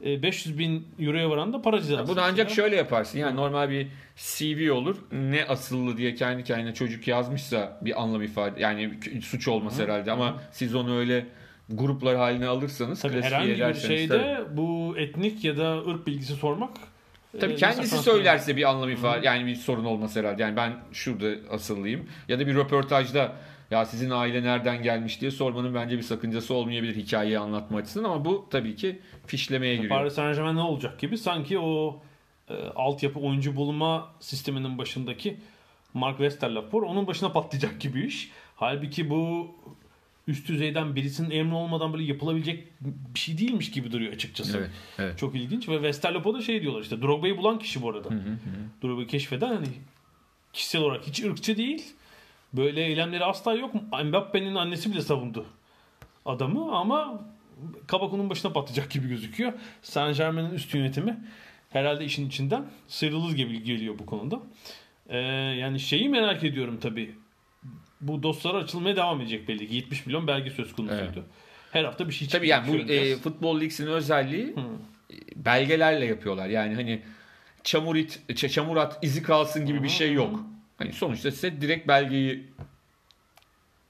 E, 500 bin euroya varan da para cezası. Bunu ancak mesela. şöyle yaparsın. Yani normal bir CV olur. Ne asıllı diye kendi kendine çocuk yazmışsa bir anlam ifade yani suç olması herhalde ama siz onu öyle gruplar haline alırsanız Tabii herhangi bir şeyde tabii. bu etnik ya da ırk bilgisi sormak Tabii e, kendisi mesela söylerse bir anlam ifade yani bir sorun olmaz herhalde. Yani ben şurada asıllıyım ya da bir röportajda ya sizin aile nereden gelmiş diye sormanın bence bir sakıncası olmayabilir hikayeyi anlatma açısından ama bu tabii ki fişlemeye giriyor. Paris Saint Germain ne olacak gibi sanki o e, altyapı oyuncu bulma sisteminin başındaki Mark Westerlaff var. Onun başına patlayacak gibi iş. Halbuki bu üst düzeyden birisinin emri olmadan böyle yapılabilecek bir şey değilmiş gibi duruyor açıkçası. Evet, evet. Çok ilginç ve Westerlaff'a da şey diyorlar işte Drogba'yı bulan kişi bu arada. Drogba'yı keşfeden hani kişisel olarak hiç ırkçı değil. Böyle eylemleri asla yok. Mbappe'nin annesi bile savundu adamı ama kabak onun başına patlayacak gibi gözüküyor. Saint Germain'in üst yönetimi herhalde işin içinden sıyrılır gibi geliyor bu konuda. Ee, yani şeyi merak ediyorum tabii. Bu dosyalar açılmaya devam edecek belli ki. 70 milyon belge söz konusuydu. Evet. Her hafta bir şey Tabii yani bu göreceğiz. e, futbol ligsinin özelliği e, belgelerle yapıyorlar. Yani hani çamur it, çamur at izi kalsın gibi bir şey yok. Hani sonuçta size direkt belgeyi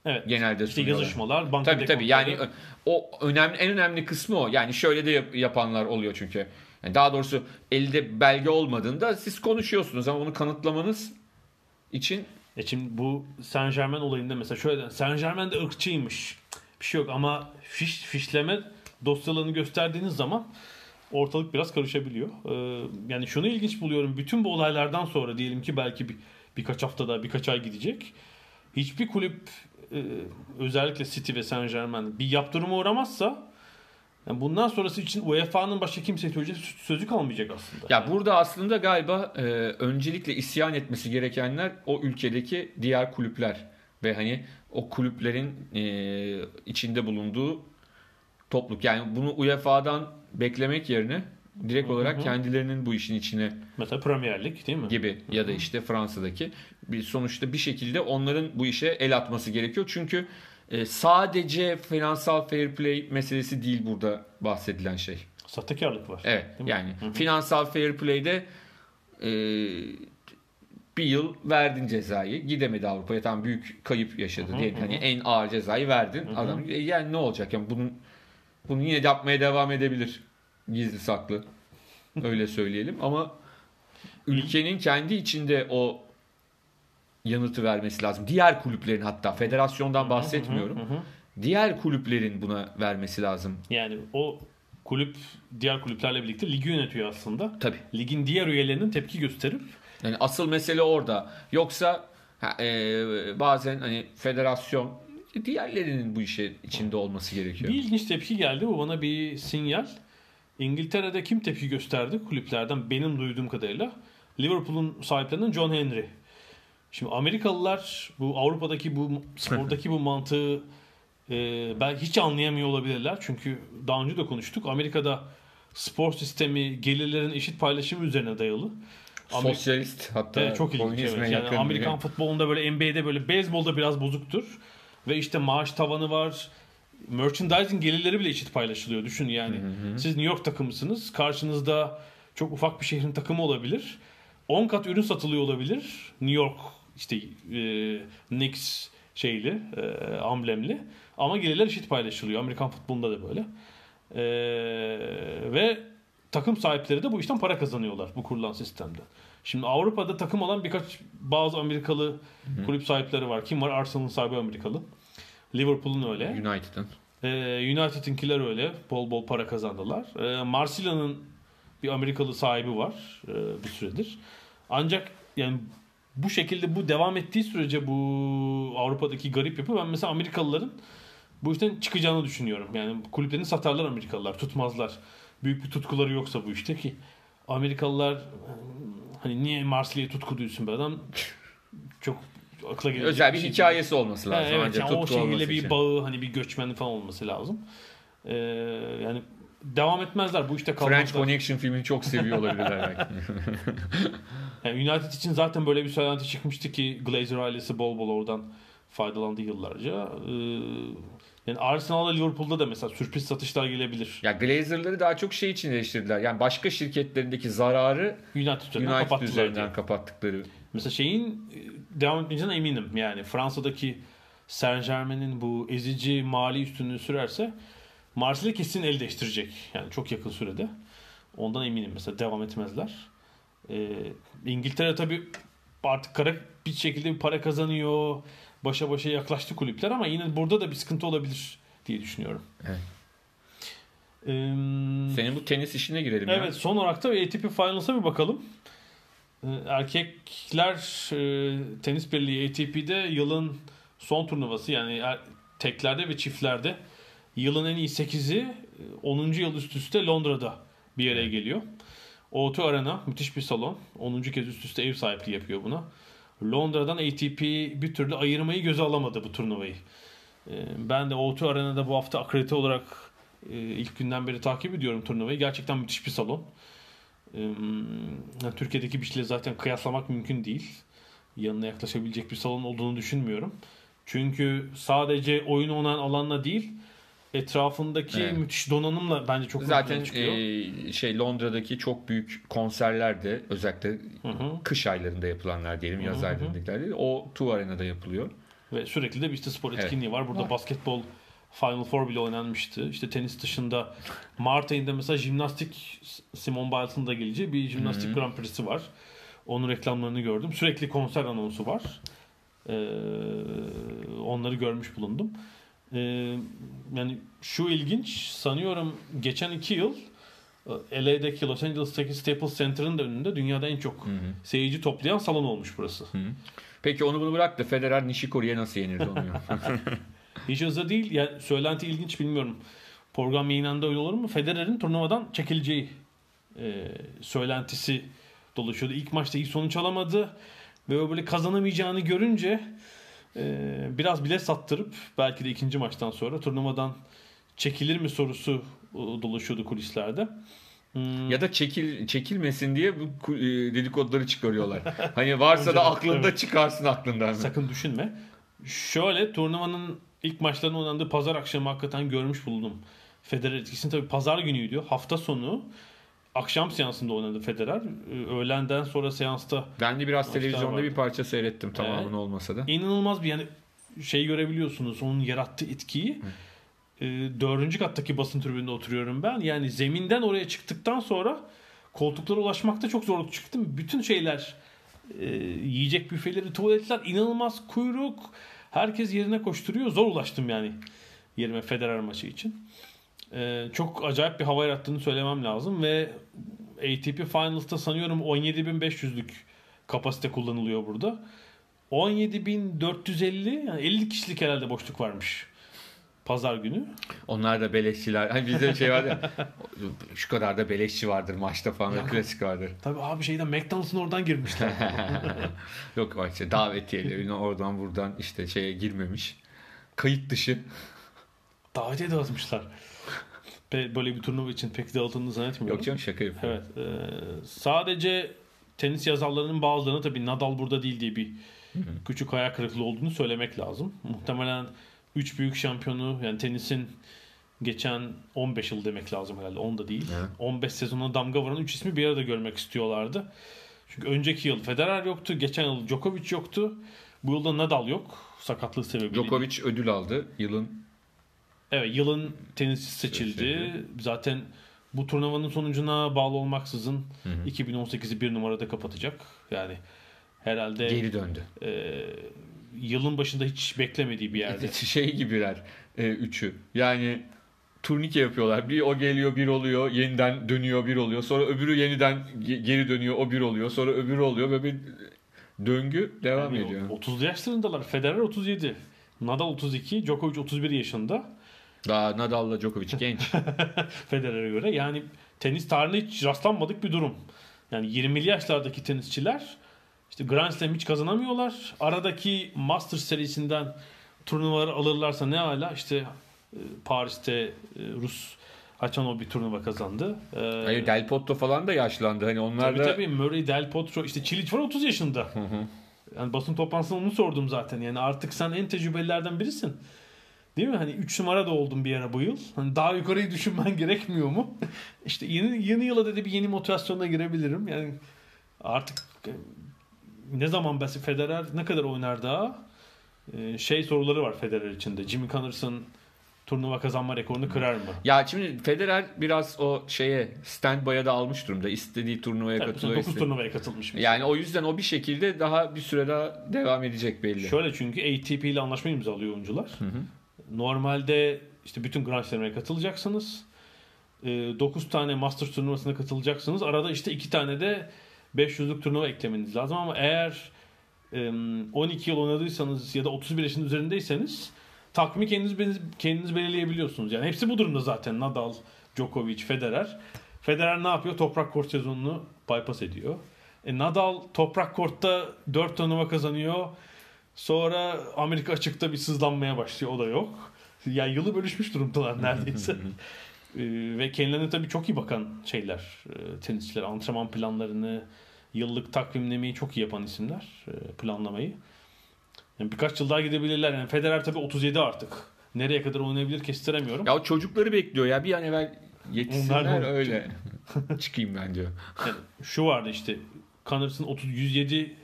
evet. genelde İşte yazışmalar, banka Tabii tabii yani o önemli en önemli kısmı o. Yani şöyle de yap- yapanlar oluyor çünkü. Yani daha doğrusu elde belge olmadığında siz konuşuyorsunuz ama bunu kanıtlamanız için E şimdi bu Saint Germain olayında mesela şöyle Saint Germain de ırkçıymış. Bir şey yok ama fiş, fişleme dosyalarını gösterdiğiniz zaman ortalık biraz karışabiliyor. Ee, yani şunu ilginç buluyorum. Bütün bu olaylardan sonra diyelim ki belki bir, birkaç haftada birkaç ay gidecek. Hiçbir kulüp e, özellikle City ve Saint Germain bir yaptırıma uğramazsa yani bundan sonrası için UEFA'nın başka kimseye söyleyecek sözü kalmayacak aslında. ya burada aslında galiba e, öncelikle isyan etmesi gerekenler o ülkedeki diğer kulüpler ve hani o kulüplerin e, içinde bulunduğu topluluk. Yani bunu UEFA'dan beklemek yerine direkt olarak kendilerinin bu işin içine Mesela Premier Lig değil mi? gibi ya da işte Fransa'daki bir sonuçta bir şekilde onların bu işe el atması gerekiyor. Çünkü e, sadece finansal fair play meselesi değil burada bahsedilen şey. Sahtekarlık var. Evet yani finansal fair play'de e, bir yıl verdin cezayı gidemedi Avrupa'ya. Tam büyük kayıp yaşadı diyelim. hani en ağır cezayı verdin. Adam e, yani ne olacak? Yani bunun bunu yine yapmaya devam edebilir gizli saklı. Öyle söyleyelim ama ülkenin kendi içinde o yanıtı vermesi lazım. Diğer kulüplerin hatta federasyondan bahsetmiyorum. Diğer kulüplerin buna vermesi lazım. Yani o kulüp diğer kulüplerle birlikte ligi yönetiyor aslında. Tabii. Ligin diğer üyelerinin tepki gösterip Yani asıl mesele orada. Yoksa e, bazen hani federasyon diğerlerinin bu işe içinde olması gerekiyor. bir ilginç tepki geldi. Bu bana bir sinyal. İngiltere'de kim tepki gösterdi kulüplerden benim duyduğum kadarıyla? Liverpool'un sahiplerinden John Henry. Şimdi Amerikalılar bu Avrupa'daki bu spordaki bu mantığı e, belki hiç anlayamıyor olabilirler. Çünkü daha önce de konuştuk. Amerika'da spor sistemi gelirlerin eşit paylaşımı üzerine dayalı. Amerika- Sosyalist hatta Evet, çok ilginç. Evet. Yani Amerikan futbolunda böyle NBA'de böyle beyzbolda biraz bozuktur. Ve işte maaş tavanı var. Merchandising gelirleri bile eşit paylaşılıyor. Düşün yani. Siz New York takımısınız. Karşınızda çok ufak bir şehrin takımı olabilir. 10 kat ürün satılıyor olabilir. New York işte e, Knicks şeyli, e, amblemli. Ama gelirler eşit paylaşılıyor. Amerikan futbolunda da böyle. E, ve takım sahipleri de bu işten para kazanıyorlar bu kurulan sistemde. Şimdi Avrupa'da takım olan birkaç bazı Amerikalı kulüp sahipleri var. Kim var? Arsenal'ın sahibi Amerikalı. Liverpool'un öyle. United'ın. Ee, United'inkiler öyle. Bol bol para kazandılar. Ee, Marsilya'nın bir Amerikalı sahibi var e, bir süredir. Ancak yani bu şekilde bu devam ettiği sürece bu Avrupa'daki garip yapı ben mesela Amerikalıların bu işten çıkacağını düşünüyorum. Yani kulüplerini satarlar Amerikalılar, tutmazlar. Büyük bir tutkuları yoksa bu işte ki Amerikalılar hani niye Marsilya'ya tutku duysun be adam çok akla gelecek Özel bir şey hikayesi olması Ha, lazım. evet ancak yani o olması şehirle bir için. bağı hani bir göçmenlik falan olması lazım. Ee, yani devam etmezler bu işte French kalmazlar. Connection filmini çok seviyor olabilirler belki. Yani United için zaten böyle bir söylenti çıkmıştı ki Glazer ailesi bol bol oradan faydalandı yıllarca. Ee, yani Arsenal'da Liverpool'da da mesela sürpriz satışlar gelebilir. ya Glazer'ları daha çok şey için eleştirdiler. Yani başka şirketlerindeki zararı United üzerinden United üzerinden diye. kapattıkları. Mesela şeyin e, devam etmeyeceğine eminim. Yani Fransa'daki Saint Germain'in bu ezici mali üstünlüğü sürerse Marsilya kesin el değiştirecek. Yani çok yakın sürede. Ondan eminim mesela devam etmezler. Ee, İngiltere tabii artık kara bir şekilde bir para kazanıyor. Başa başa yaklaştı kulüpler ama yine burada da bir sıkıntı olabilir diye düşünüyorum. Evet. Ee, Senin bu tenis işine girelim ya. Evet son olarak da ATP Finals'a bir bakalım. Ee, Erkekler e, Tenis Birliği ATP'de yılın son turnuvası yani er- teklerde ve çiftlerde yılın en iyi 8'i e, 10. yıl üst üste Londra'da bir araya geliyor. O2 Arena müthiş bir salon. 10. kez üst üste ev sahipliği yapıyor buna. Londra'dan ATP bir türlü ayırmayı göze alamadı bu turnuvayı. Ee, Ben de O2 Arena'da bu hafta akredite olarak e, ilk günden beri takip ediyorum turnuvayı. Gerçekten müthiş bir salon. Ee, Türkiye'deki bir şeyle zaten kıyaslamak mümkün değil. Yanına yaklaşabilecek bir salon olduğunu düşünmüyorum. Çünkü sadece oyun oynanan alanla değil etrafındaki Evet. müthiş donanımla bence çok Zaten çıkıyor. e, şey Londra'daki çok büyük konserler de özellikle Hı hı. kış aylarında yapılanlar diyelim, yaz aylarındakiler değil. O Tu Arena'da yapılıyor. Ve sürekli de bir işte spor Evet. etkinliği var. Burada Var. basketbol Final Four bile oynanmıştı. İşte tenis dışında Mart ayında mesela jimnastik Simone Biles'ın da geleceği bir jimnastik Grand Prix'si var. Onun reklamlarını gördüm. Sürekli konser anonsu var. Ee, onları görmüş bulundum. Ee, yani şu ilginç sanıyorum geçen iki yıl e, LA'deki Los Angeles'taki Staples Center'ın da önünde dünyada en çok seyirci toplayan salon olmuş burası. Peki onu bunu bırak da Federer Nishikori'ye nasıl yenirdi onu? Hiç hızlı değil. Yani söylenti ilginç bilmiyorum. Program yayınlandı öyle olur mu? Federer'in turnuvadan çekileceği e, söylentisi dolaşıyordu. İlk maçta iyi sonuç alamadı ve böyle kazanamayacağını görünce e, biraz bile sattırıp belki de ikinci maçtan sonra turnuvadan çekilir mi sorusu e, dolaşıyordu kulislerde. Hmm, ya da çekil çekilmesin diye bu e, dedikoduları çıkarıyorlar. Hani varsa da aklında evet. çıkarsın aklından. Sakın düşünme. Şöyle turnuvanın ilk maçlarının oynandığı pazar akşamı hakikaten görmüş buldum. Federer etkisini tabii pazar günüydü. Hafta sonu akşam seansında oynadı Federer. Ee, Öğlenden sonra seansta Ben de biraz televizyonda vardı. bir parça seyrettim tamamını Evet. olmasa da. inanılmaz bir yani şey görebiliyorsunuz onun yarattığı etkiyi. Ee, dördüncü kattaki basın tribününde oturuyorum ben. Yani zeminden oraya çıktıktan sonra koltuklara ulaşmakta çok zorluk çıktım. Bütün şeyler e, yiyecek büfeleri, tuvaletler inanılmaz kuyruk. Herkes yerine koşturuyor. Zor ulaştım yani yerime Federer maçı için. Ee, çok acayip bir hava yarattığını söylemem lazım ve ATP Finals'ta sanıyorum 17.500'lük kapasite kullanılıyor burada. 17.450 yani 50 kişilik herhalde boşluk varmış pazar günü. Onlar da beleşçiler. Hani bizde şey var ya şu kadar da beleşçi vardır maçta falan Ya. klasik vardır. Tabii abi şeyden McDonald's'ın oradan girmişler. Yok işte davetiyeleri oradan buradan işte şeye girmemiş. Kayıt dışı. Davetiye dağıtmışlar. Pe- Böyle bir turnuva için pek dağıtıldığını zannetmiyorum. Yok canım şaka yapıyorum. Evet. e, sadece tenis yazarlarının bazılarına tabii Nadal burada değil diye bir küçük hayal kırıklığı olduğunu söylemek lazım. Muhtemelen 3 büyük şampiyonu yani tenisin geçen 15 yıl demek lazım herhalde. 10 da değil. Evet. 15 sezona damga vuran 3 ismi bir arada görmek istiyorlardı. Çünkü önceki yıl Federer yoktu. Geçen yıl Djokovic yoktu. Bu yılda Nadal yok. Sakatlığı sebebiyle. Djokovic ödül aldı. Yılın Evet yılın tenisçisi seçildi. Seçildi. Zaten bu turnuvanın sonucuna bağlı olmaksızın 2018'i bir numarada kapatacak. Yani herhalde geri döndü. e, yılın başında hiç beklemediği bir yerde. Şey gibiler e, üçü. Yani turnike yapıyorlar. Bir o geliyor bir oluyor. Yeniden dönüyor bir oluyor. Sonra öbürü yeniden ge- geri dönüyor o bir oluyor. Sonra öbürü oluyor ve bir döngü devam Yani ediyor. 30'lu yaşlarındalar. Federer 37. Nadal 32. Djokovic 31 yaşında. Daha Nadal'la Djokovic genç. Federer'e göre. Yani tenis tarihinde hiç rastlanmadık bir durum. Yani 20'li yaşlardaki tenisçiler işte Grand Slam hiç kazanamıyorlar. Aradaki Masters serisinden turnuvaları alırlarsa ne hala işte e, Paris'te e, Rus Haçanov bir turnuva kazandı. Ee, Hayır Del Potro falan da yaşlandı. Hani onlar tabii da tabii Murray, Del Potro işte Çiliç var 30 yaşında. Yani basın toplantısında onu sordum zaten. Yani artık sen en tecrübelilerden birisin. Değil mi? Hani 3 numara da oldun bir ara bu yıl. Hani daha yukarıyı düşünmen gerekmiyor mu? işte yeni yeni yıla dedi bir yeni motivasyona girebilirim. Yani artık e, ne zaman Basi Federer ne kadar oynar daha? E, şey soruları var Federer içinde. Jimmy Connors'ın turnuva kazanma rekorunu kırar mı? Ya şimdi Federer biraz o şeye standby'a da almış durumda. İstediği turnuvaya Tabii, katılıyor. 9 istediği- turnuvaya katılmış. Yani o yüzden o bir şekilde daha bir süre daha devam edecek belli. Şöyle çünkü ATP ile anlaşma imzalıyor oyuncular. Normalde işte bütün Grand Slam'e katılacaksınız. 9 tane Masters turnuvasına katılacaksınız. Arada işte 2 tane de 500'lük turnuva eklemeniz lazım ama eğer e, 12 yıl oynadıysanız ya da 31 yaşın üzerindeyseniz takvimi kendiniz kendiniz belirleyebiliyorsunuz. Yani hepsi bu durumda zaten. Nadal, Djokovic, Federer. Federer ne yapıyor? Toprak kort sezonunu bypass ediyor. E, Nadal toprak kortta 4 turnuva kazanıyor. Sonra Amerika açıkta bir sızlanmaya başlıyor. O da yok. Yani yılı bölüşmüş durumdalar neredeyse. Ee, ve kendilerine tabii çok iyi bakan şeyler. e, tenisçiler. Antrenman planlarını, yıllık takvimlemeyi çok iyi yapan isimler. e, planlamayı. Yani birkaç yıl daha gidebilirler. Yani Federer tabii 37 artık. Nereye kadar oynayabilir kestiremiyorum. Ya çocukları bekliyor ya bir an evvel Onlar yetişsinler mı? öyle. Çıkayım ben diyor. Yani şu vardı işte Connors'ın 30 107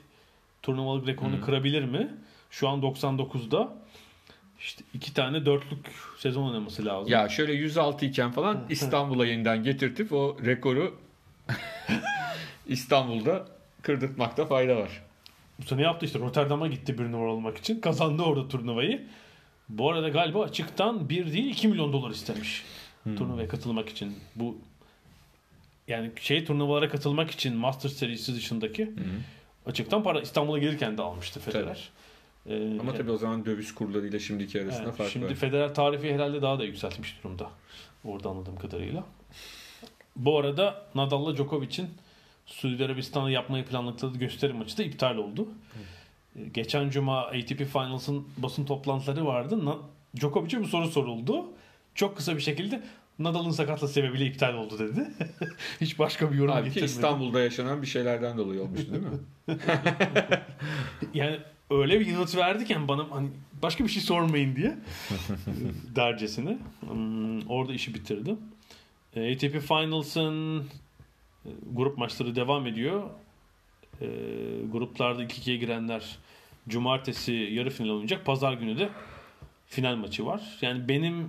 turnuvalık rekorunu kırabilir mi? Şu an 99'da işte iki tane dörtlük sezon oynaması lazım. Ya şöyle 106 iken falan İstanbul'a yeniden getirtip o rekoru İstanbul'da kırdırtmakta fayda var. Bu sene yaptı işte Rotterdam'a gitti bir numara olmak için. Kazandı orada turnuvayı. Bu arada galiba açıktan 1 değil 2 milyon dolar istemiş. Turnuvaya katılmak için. Bu yani şey turnuvalara katılmak için Master serisi dışındaki açıktan para İstanbul'a gelirken de almıştı Federer. Ee, Ama tabii o zaman döviz kurlarıyla şimdiki arasında Evet, fark şimdi var. Federer tarifi herhalde daha da yükseltmiş durumda. Orada anladığım kadarıyla. Bu arada Nadal'la Djokovic'in Suudi Arabistan'da yapmayı planladıkları gösteri maçı da iptal oldu. Ee, Geçen cuma ATP Finals'ın basın toplantıları vardı. Djokovic'e bir soru soruldu. Çok kısa bir şekilde Nadal'ın sakatlığı sebebiyle iptal oldu dedi. Hiç başka bir yorum Halbuki getirmedi. İstanbul'da yaşanan bir şeylerden dolayı olmuştu değil mi? Yani öyle bir yanıt verdiken bana hani başka bir şey sormayın diye dercesine. Hmm, orada işi bitirdi. E, ATP Finals'ın e, grup maçları devam ediyor. E, gruplarda ilk ikiye girenler cumartesi yarı final oynayacak. Pazar günü de final maçı var. Yani benim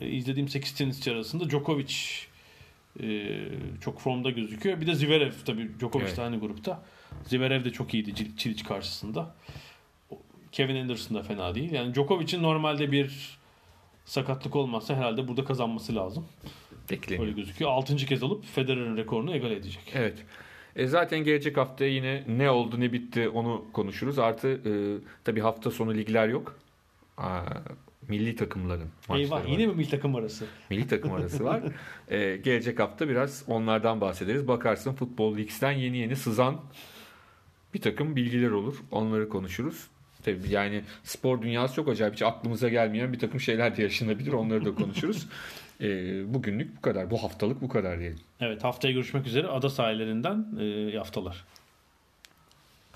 e, izlediğim 8 tenisçi arasında Djokovic e, çok formda gözüküyor. Bir de Zverev tabii Djokovic Evet. de aynı grupta. Zverev de çok iyiydi Çiliç karşısında. Kevin Anderson da fena değil. Yani Djokovic'in normalde bir sakatlık olmazsa herhalde burada kazanması lazım. Bekleniyor. Öyle gözüküyor. 6. kez alıp Federer'in rekorunu egal edecek. Evet. E zaten gelecek hafta yine ne oldu ne bitti onu konuşuruz. Artı e, tabii hafta sonu ligler yok. Aa, milli takımların maçları Eyvah var. yine mi milli takım arası? Milli takım arası var. E, gelecek hafta biraz onlardan bahsederiz. Bakarsın Futbol Leagues'ten yeni yeni sızan bir takım bilgiler olur. Onları konuşuruz. Tabii yani spor dünyası çok acayip. Hiç aklımıza gelmeyen bir takım şeyler de yaşanabilir. Onları da konuşuruz. E, bugünlük bu kadar. Bu haftalık bu kadar diyelim. Evet haftaya görüşmek üzere. Ada sahillerinden e, haftalar.